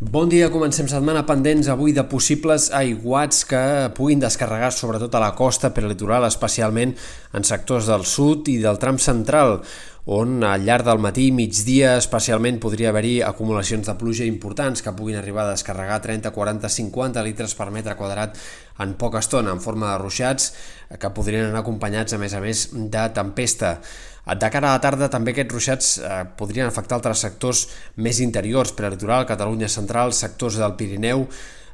Bon dia, comencem setmana pendents avui de possibles aiguats que puguin descarregar sobretot a la costa per litoral, especialment en sectors del sud i del tram central on al llarg del matí i migdia especialment podria haver-hi acumulacions de pluja importants que puguin arribar a descarregar 30, 40, 50 litres per metre quadrat en poca estona, en forma de ruixats, que podrien anar acompanyats, a més a més, de tempesta. De cara a la tarda, també aquests ruixats eh, podrien afectar altres sectors més interiors, per litoral, Catalunya central, sectors del Pirineu,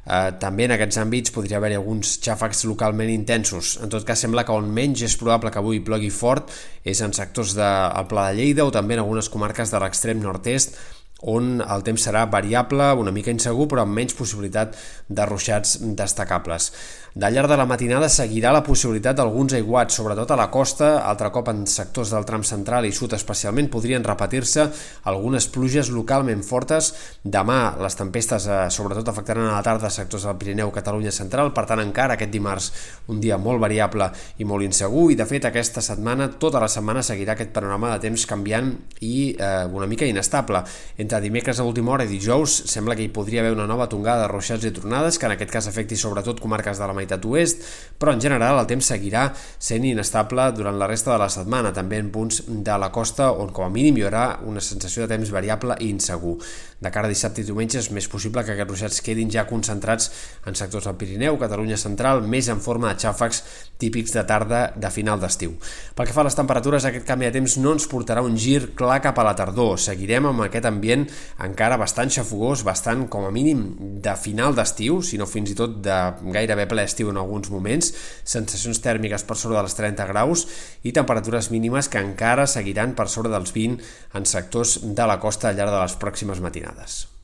Eh, també en aquests àmbits podria haver-hi alguns xàfecs localment intensos. En tot cas, sembla que on menys és probable que avui plogui fort és en sectors del de, Pla de Lleida o també en algunes comarques de l'extrem nord-est on el temps serà variable, una mica insegur, però amb menys possibilitat de ruixats destacables. De llarg de la matinada seguirà la possibilitat d'alguns aiguats, sobretot a la costa, altre cop en sectors del tram central i sud especialment, podrien repetir-se algunes pluges localment fortes. Demà les tempestes eh, sobretot afectaran a la tarda sectors del Pirineu, Catalunya central, per tant encara aquest dimarts un dia molt variable i molt insegur, i de fet aquesta setmana, tota la setmana seguirà aquest panorama de temps canviant i eh, una mica inestable. Entre dimecres a última hora i dijous sembla que hi podria haver una nova tongada de ruixats i tronades, que en aquest cas afecti sobretot comarques de la meitat oest, però en general el temps seguirà sent inestable durant la resta de la setmana, també en punts de la costa on com a mínim hi haurà una sensació de temps variable i insegur. De cara a dissabte i diumenge és més possible que aquests ruixats quedin ja concentrats en sectors del Pirineu, Catalunya central, més en forma de xàfecs típics de tarda de final d'estiu. Pel que fa a les temperatures, aquest canvi de temps no ens portarà un gir clar cap a la tardor. Seguirem amb aquest ambient encara bastant xafogós, bastant com a mínim de final d'estiu, si no fins i tot de gairebé ple estiu en alguns moments, sensacions tèrmiques per sobre dels 30 graus i temperatures mínimes que encara seguiran per sobre dels 20 en sectors de la costa al llarg de les pròximes matinades.